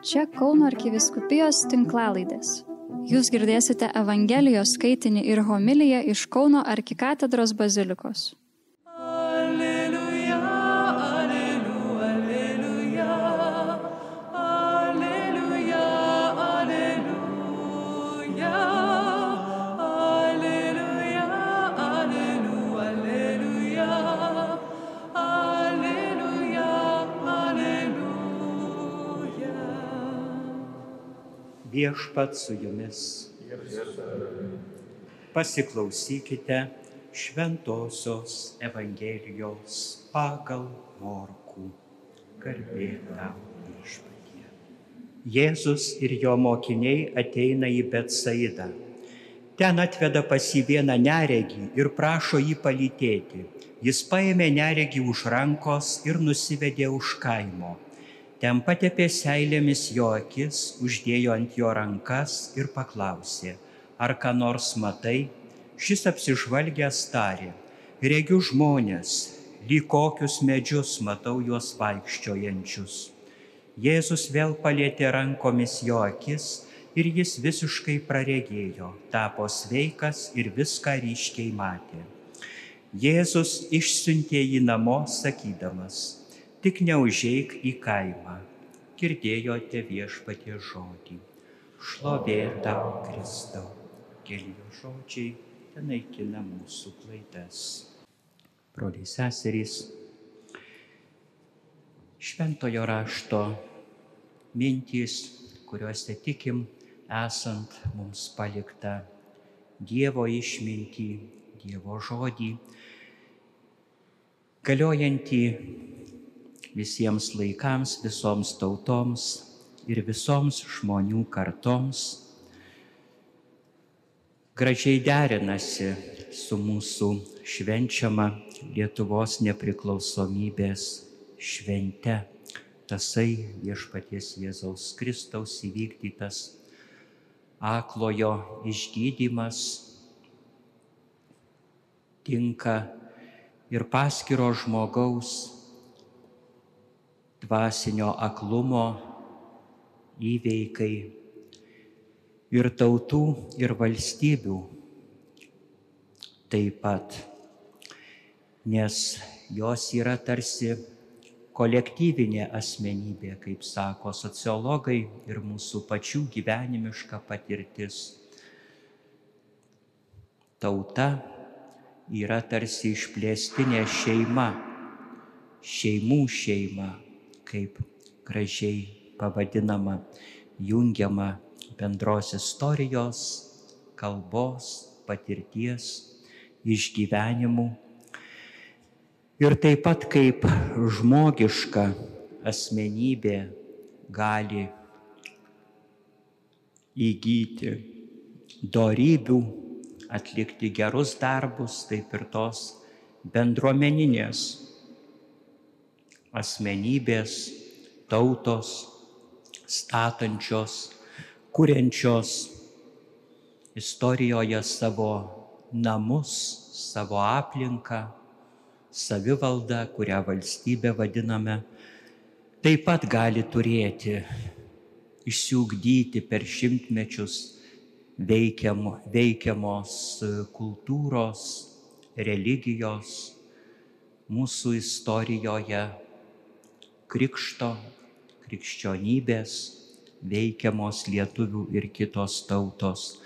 Čia Kauno arkiviskupijos tinklalaidės. Jūs girdėsite Evangelijos skaitinį ir homiliją iš Kauno arkikatedros bazilikos. Viešpat su jumis. Pasiklausykite Šventojios Evangelijos pagal Morkų. Garbė tau viešpatie. Jėzus ir jo mokiniai ateina į Betsaidą. Ten atveda pas jį vieną neregį ir prašo jį palytėti. Jis paėmė neregį už rankos ir nusivedė už kaimo. Ten patepė seilėmis jo akis, uždėjo ant jo rankas ir paklausė, ar ką nors matai. Šis apsižvalgęs tarė, regiu žmonės, lyg kokius medžius matau juos vaikščiojančius. Jėzus vėl palėtė rankomis jo akis ir jis visiškai praregėjo, tapo sveikas ir viską ryškiai matė. Jėzus išsiuntė jį namo, sakydamas, tik neužeik į kaimą. Girdėjote viešpatie žodį. Šlovė tau, Kristau. Keli jo žodžiai ten naikina mūsų klaidas. Broliai seserys, šventojo rašto mintys, kuriuose tikim, esant mums palikta Dievo išmintį, Dievo žodį, galiojantį visiems laikams, visoms tautoms ir visoms žmonių kartoms, gražiai derinasi su mūsų švenčiama Lietuvos nepriklausomybės švente. Tasai viešpaties Jėzaus Kristaus įvykdytas aklojo išgydymas tinka ir paskiro žmogaus dvasinio aklumo įveikai ir tautų ir valstybių taip pat, nes jos yra tarsi kolektyvinė asmenybė, kaip sako sociologai ir mūsų pačių gyvenimiška patirtis. Tauta yra tarsi išplėstinė šeima, šeimų šeima, kaip gražiai pavadinama, jungiama bendros istorijos, kalbos, patirties, išgyvenimų. Ir taip pat kaip žmogiška asmenybė gali įgyti darybių, atlikti gerus darbus, taip ir tos bendruomeninės asmenybės, tautos, statančios, kuriančios istorijoje savo namus, savo aplinką, savivaldą, kurią valstybę vadiname, taip pat gali turėti, išsiugdyti per šimtmečius veikiamo, veikiamos kultūros, religijos mūsų istorijoje, krikšto, krikščionybės veikiamos lietuvių ir kitos tautos.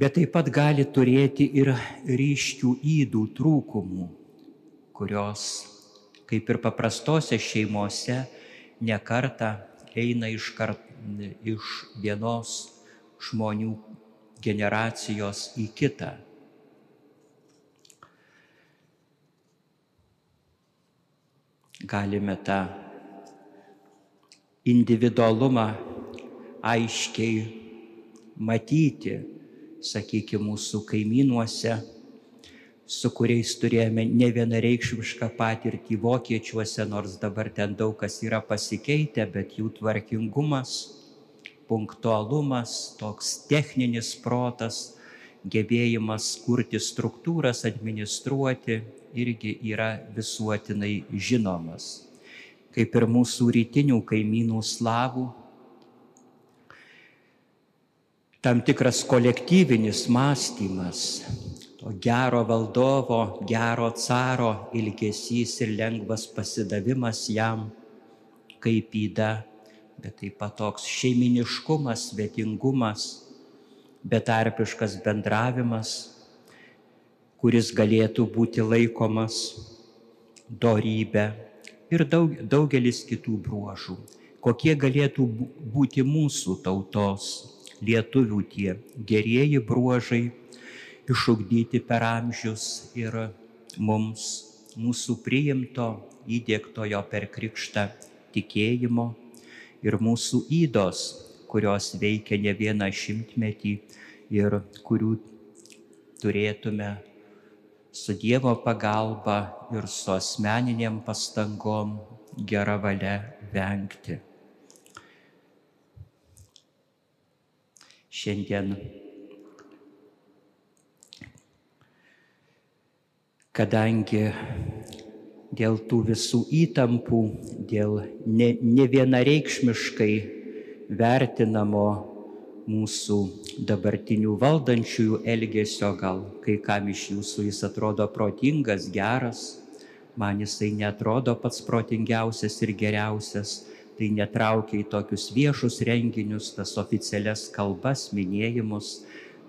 Bet taip pat gali turėti ir ryškių įdų trūkumų, kurios, kaip ir paprastose šeimose, nekarta eina iš, kart, iš vienos žmonių generacijos į kitą. Galime tą individualumą aiškiai matyti, sakykime, mūsų kaimynuose, su kuriais turėjome ne vienareikšmišką patirtį vokiečiuose, nors dabar ten daug kas yra pasikeitę, bet jų tvarkingumas, punktualumas, toks techninis protas, gebėjimas kurti struktūras, administruoti irgi yra visuotinai žinomas. Kaip ir mūsų rytinių kaimynų slavų, tam tikras kolektyvinis mąstymas, to gero valdovo, gero caro ilgesys ir lengvas pasidavimas jam kaip įda, bet taip pat toks šeiminiškumas, svetingumas, betarpiškas bendravimas, kuris galėtų būti laikomas dorybė ir daug, daugelis kitų bruožų. Kokie galėtų būti mūsų tautos, lietuvių tie gerieji bruožai, išugdyti per amžius ir mums, mūsų priimto, įdėktojo per krikštą tikėjimo ir mūsų įdos, kurios veikia ne vieną šimtmetį ir kurių turėtume su Dievo pagalba ir su asmeniniam pastangom gerą valią vengti. Šiandien, kadangi dėl tų visų įtampų, dėl ne, ne vienareikšmiškai vertinamo mūsų dabartinių valdančiųjų elgesio, gal kai kam iš jūsų jis atrodo protingas, geras, man jisai netrodo pats protingiausias ir geriausias, tai netraukia į tokius viešus renginius, tas oficialias kalbas, minėjimus,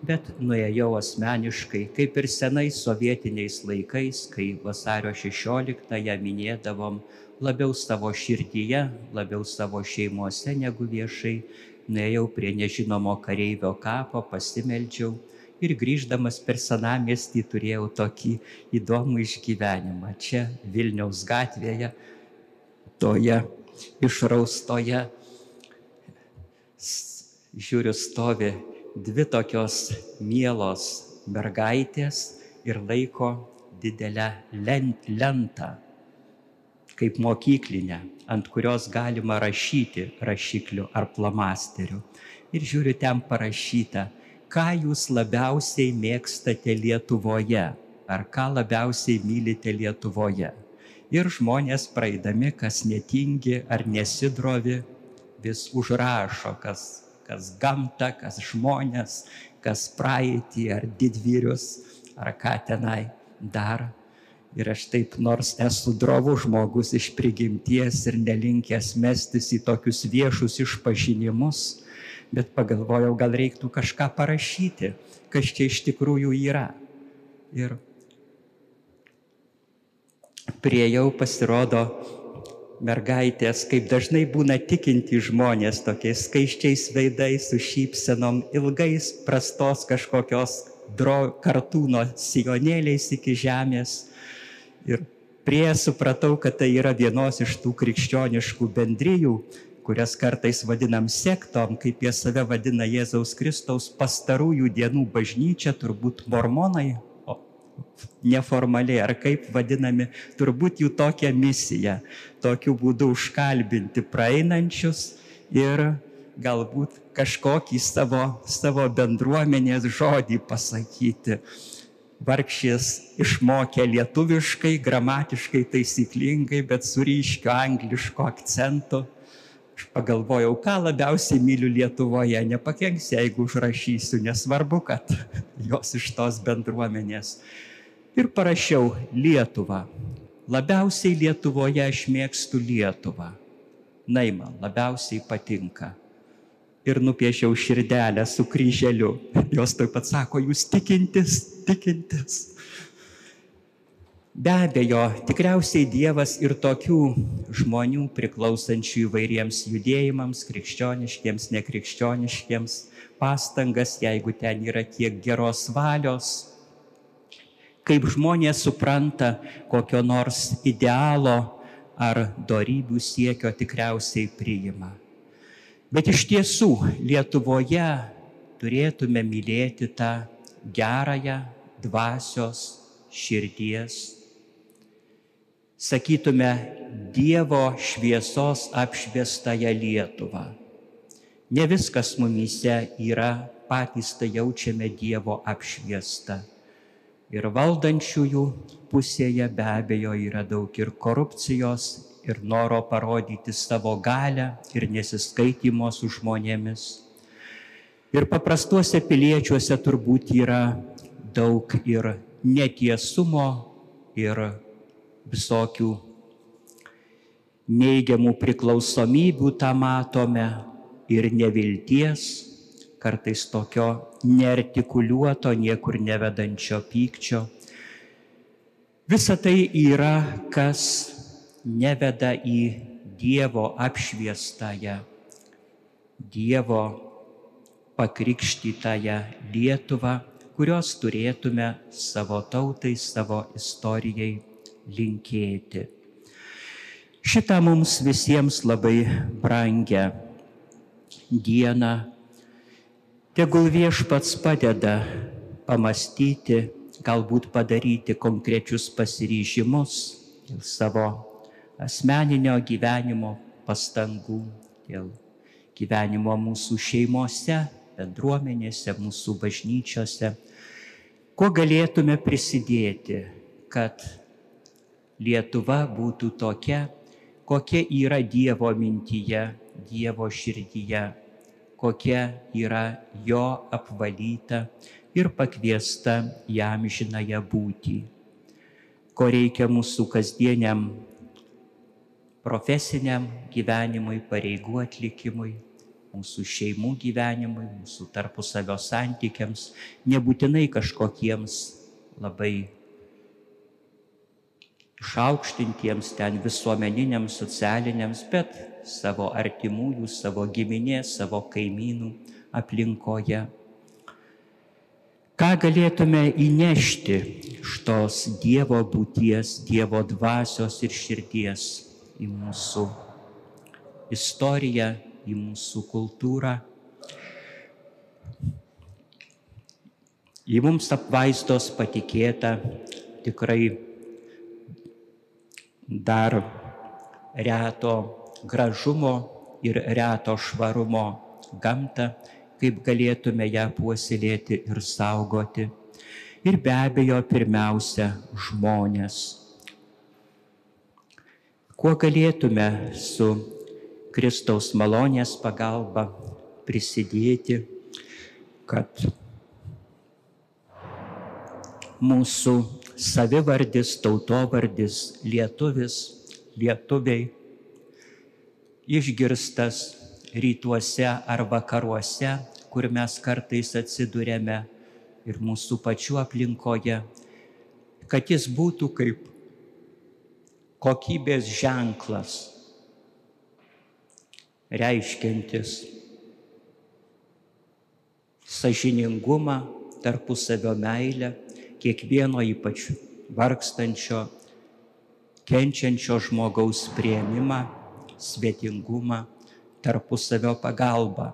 bet nuėjau asmeniškai, kaip ir senais sovietiniais laikais, kai vasario 16-ąją minėdavom labiau savo širdyje, labiau savo šeimuose negu viešai, nuėjau prie nežinomo kareivio kapo, pasimeldžiau ir grįždamas per senamestį turėjau tokį įdomų išgyvenimą. Čia Vilniaus gatvėje, toje išraustoje, žiūriu, stovi dvi tokios mielos mergaitės ir laiko didelę lentą, kaip mokyklinę, ant kurios galima rašyti rašikliu ar plamasteriu. Ir žiūriu, ten parašyta, ką jūs labiausiai mėgstate Lietuvoje, ar ką labiausiai mylite Lietuvoje. Ir žmonės praeidami, kas netingi ar nesidrovi, vis užrašo, kas kas gamta, kas žmonės, kas praeitį ar didvyrius, ar ką tenai dar. Ir aš taip, nors esu drovus žmogus iš prigimties ir nelinkęs mestis į tokius viešus išpažinimus, bet pagalvojau, gal reiktų kažką parašyti, kas čia iš tikrųjų yra. Ir priejau pasirodo mergaitės, kaip dažnai būna tikinti žmonės, tokiais skaiščiais veidais, su šypsenom, ilgais prastos kažkokios dro, kartūno sijonėliais iki žemės. Ir prie supratau, kad tai yra vienos iš tų krikščioniškų bendryjų, kurias kartais vadinam sektom, kaip jie save vadina Jėzaus Kristaus pastarųjų dienų bažnyčia, turbūt mormonai neformaliai, ar kaip vadinami, turbūt jų tokia misija, tokiu būdu užkalbinti praeinančius ir galbūt kažkokį savo, savo bendruomenės žodį pasakyti. Vargšės išmokė lietuviškai, gramatiškai taisyklingai, bet su ryškiu anglišku akcentu. Aš pagalvojau, ką labiausiai myliu Lietuvoje, nepakenks, jeigu užrašysiu, nesvarbu, kad jos iš tos bendruomenės ir parašiau Lietuvą. Labiausiai Lietuvoje aš mėgstu Lietuvą. Naima labiausiai patinka. Ir nupiešiau širdelę su kryželiu. Jos taip pat sako, jūs tikintis, tikintis. Be abejo, tikriausiai Dievas ir tokių žmonių priklausančių įvairiems judėjimams, krikščioniškiems, nekrikščioniškiems, pastangas, jeigu ten yra tiek geros valios, kaip žmonės supranta kokio nors idealo ar darybių siekio tikriausiai priima. Bet iš tiesų Lietuvoje turėtume mylėti tą gerąją dvasios širdies, sakytume, Dievo šviesos apšviestąją Lietuvą. Ne viskas mumyse yra, patys tai jaučiame Dievo apšviestą ir valdančiųjų pusėje be abejo yra daug ir korupcijos, ir noro parodyti savo galę, ir nesiskaitimo su žmonėmis. Ir paprastuose piliečiuose turbūt yra daug ir netiesumo, ir visokių neigiamų priklausomybių tą matome ir nevilties, kartais tokio neartikuliuoto, niekur nevedančio pykčio. Visa tai yra, kas neveda į Dievo apšviestąją, Dievo pakrikštytąją Lietuvą, kurios turėtume savo tautai, savo istorijai linkėti. Šitą mums visiems labai brangę dieną tegul viešpats padeda pamastyti, galbūt padaryti konkrečius pasiryžimus dėl savo asmeninio gyvenimo pastangų, dėl gyvenimo mūsų šeimose, bendruomenėse, mūsų bažnyčiose, kuo galėtume prisidėti, kad Lietuva būtų tokia, kokia yra Dievo mintyje, Dievo širdyje, kokia yra jo apvalyta ir pakviesta jam žinąją būti, ko reikia mūsų kasdieniam profesiniam gyvenimui, pareigų atlikimui, mūsų šeimų gyvenimui, mūsų tarpusavio santykiams, nebūtinai kažkokiems labai išaukštintiems ten visuomeniniams, socialiniams, bet savo artimųjų, savo giminės, savo kaimynų aplinkoje. Ką galėtume įnešti iš tos Dievo būties, Dievo dvasios ir širdies į mūsų istoriją, į mūsų kultūrą. Į mums apvaizdos patikėta tikrai dar reto gražumo ir reto švarumo gamtą, kaip galėtume ją puoselėti ir saugoti. Ir be abejo, pirmiausia, žmonės. Kuo galėtume su Kristaus malonės pagalba prisidėti, kad mūsų savivardis, tautovardis, lietuvis, lietuviai išgirstas rytuose ar vakaruose, kur mes kartais atsidūrėme ir mūsų pačių aplinkoje, kad jis būtų kaip kokybės ženklas, reiškiantis sažiningumą, tarpusavio meilę, kiekvieno ypač vargstančio, kenčiančio žmogaus prieimimą, svetingumą, tarpusavio pagalbą.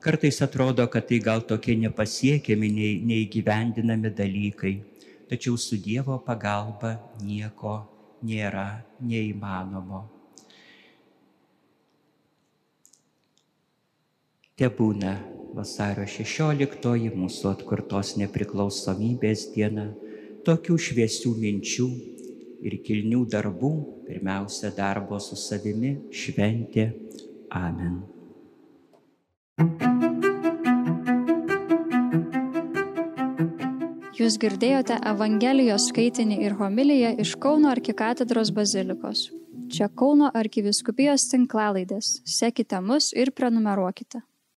Kartais atrodo, kad tai gal tokie nepasiekiami, neįgyvendinami dalykai, tačiau su Dievo pagalba nieko nėra neįmanomo. Te būna vasario 16 mūsų atkurtos nepriklausomybės diena, tokių šviesių minčių ir kilnių darbų, pirmiausia darbo su savimi šventė. Amen. Jūs girdėjote Evangelijos skaitinį ir homiliją iš Kauno arkikatedros bazilikos. Čia Kauno arkiviskupijos tinklalaidės. Sekite mus ir prenumeruokite.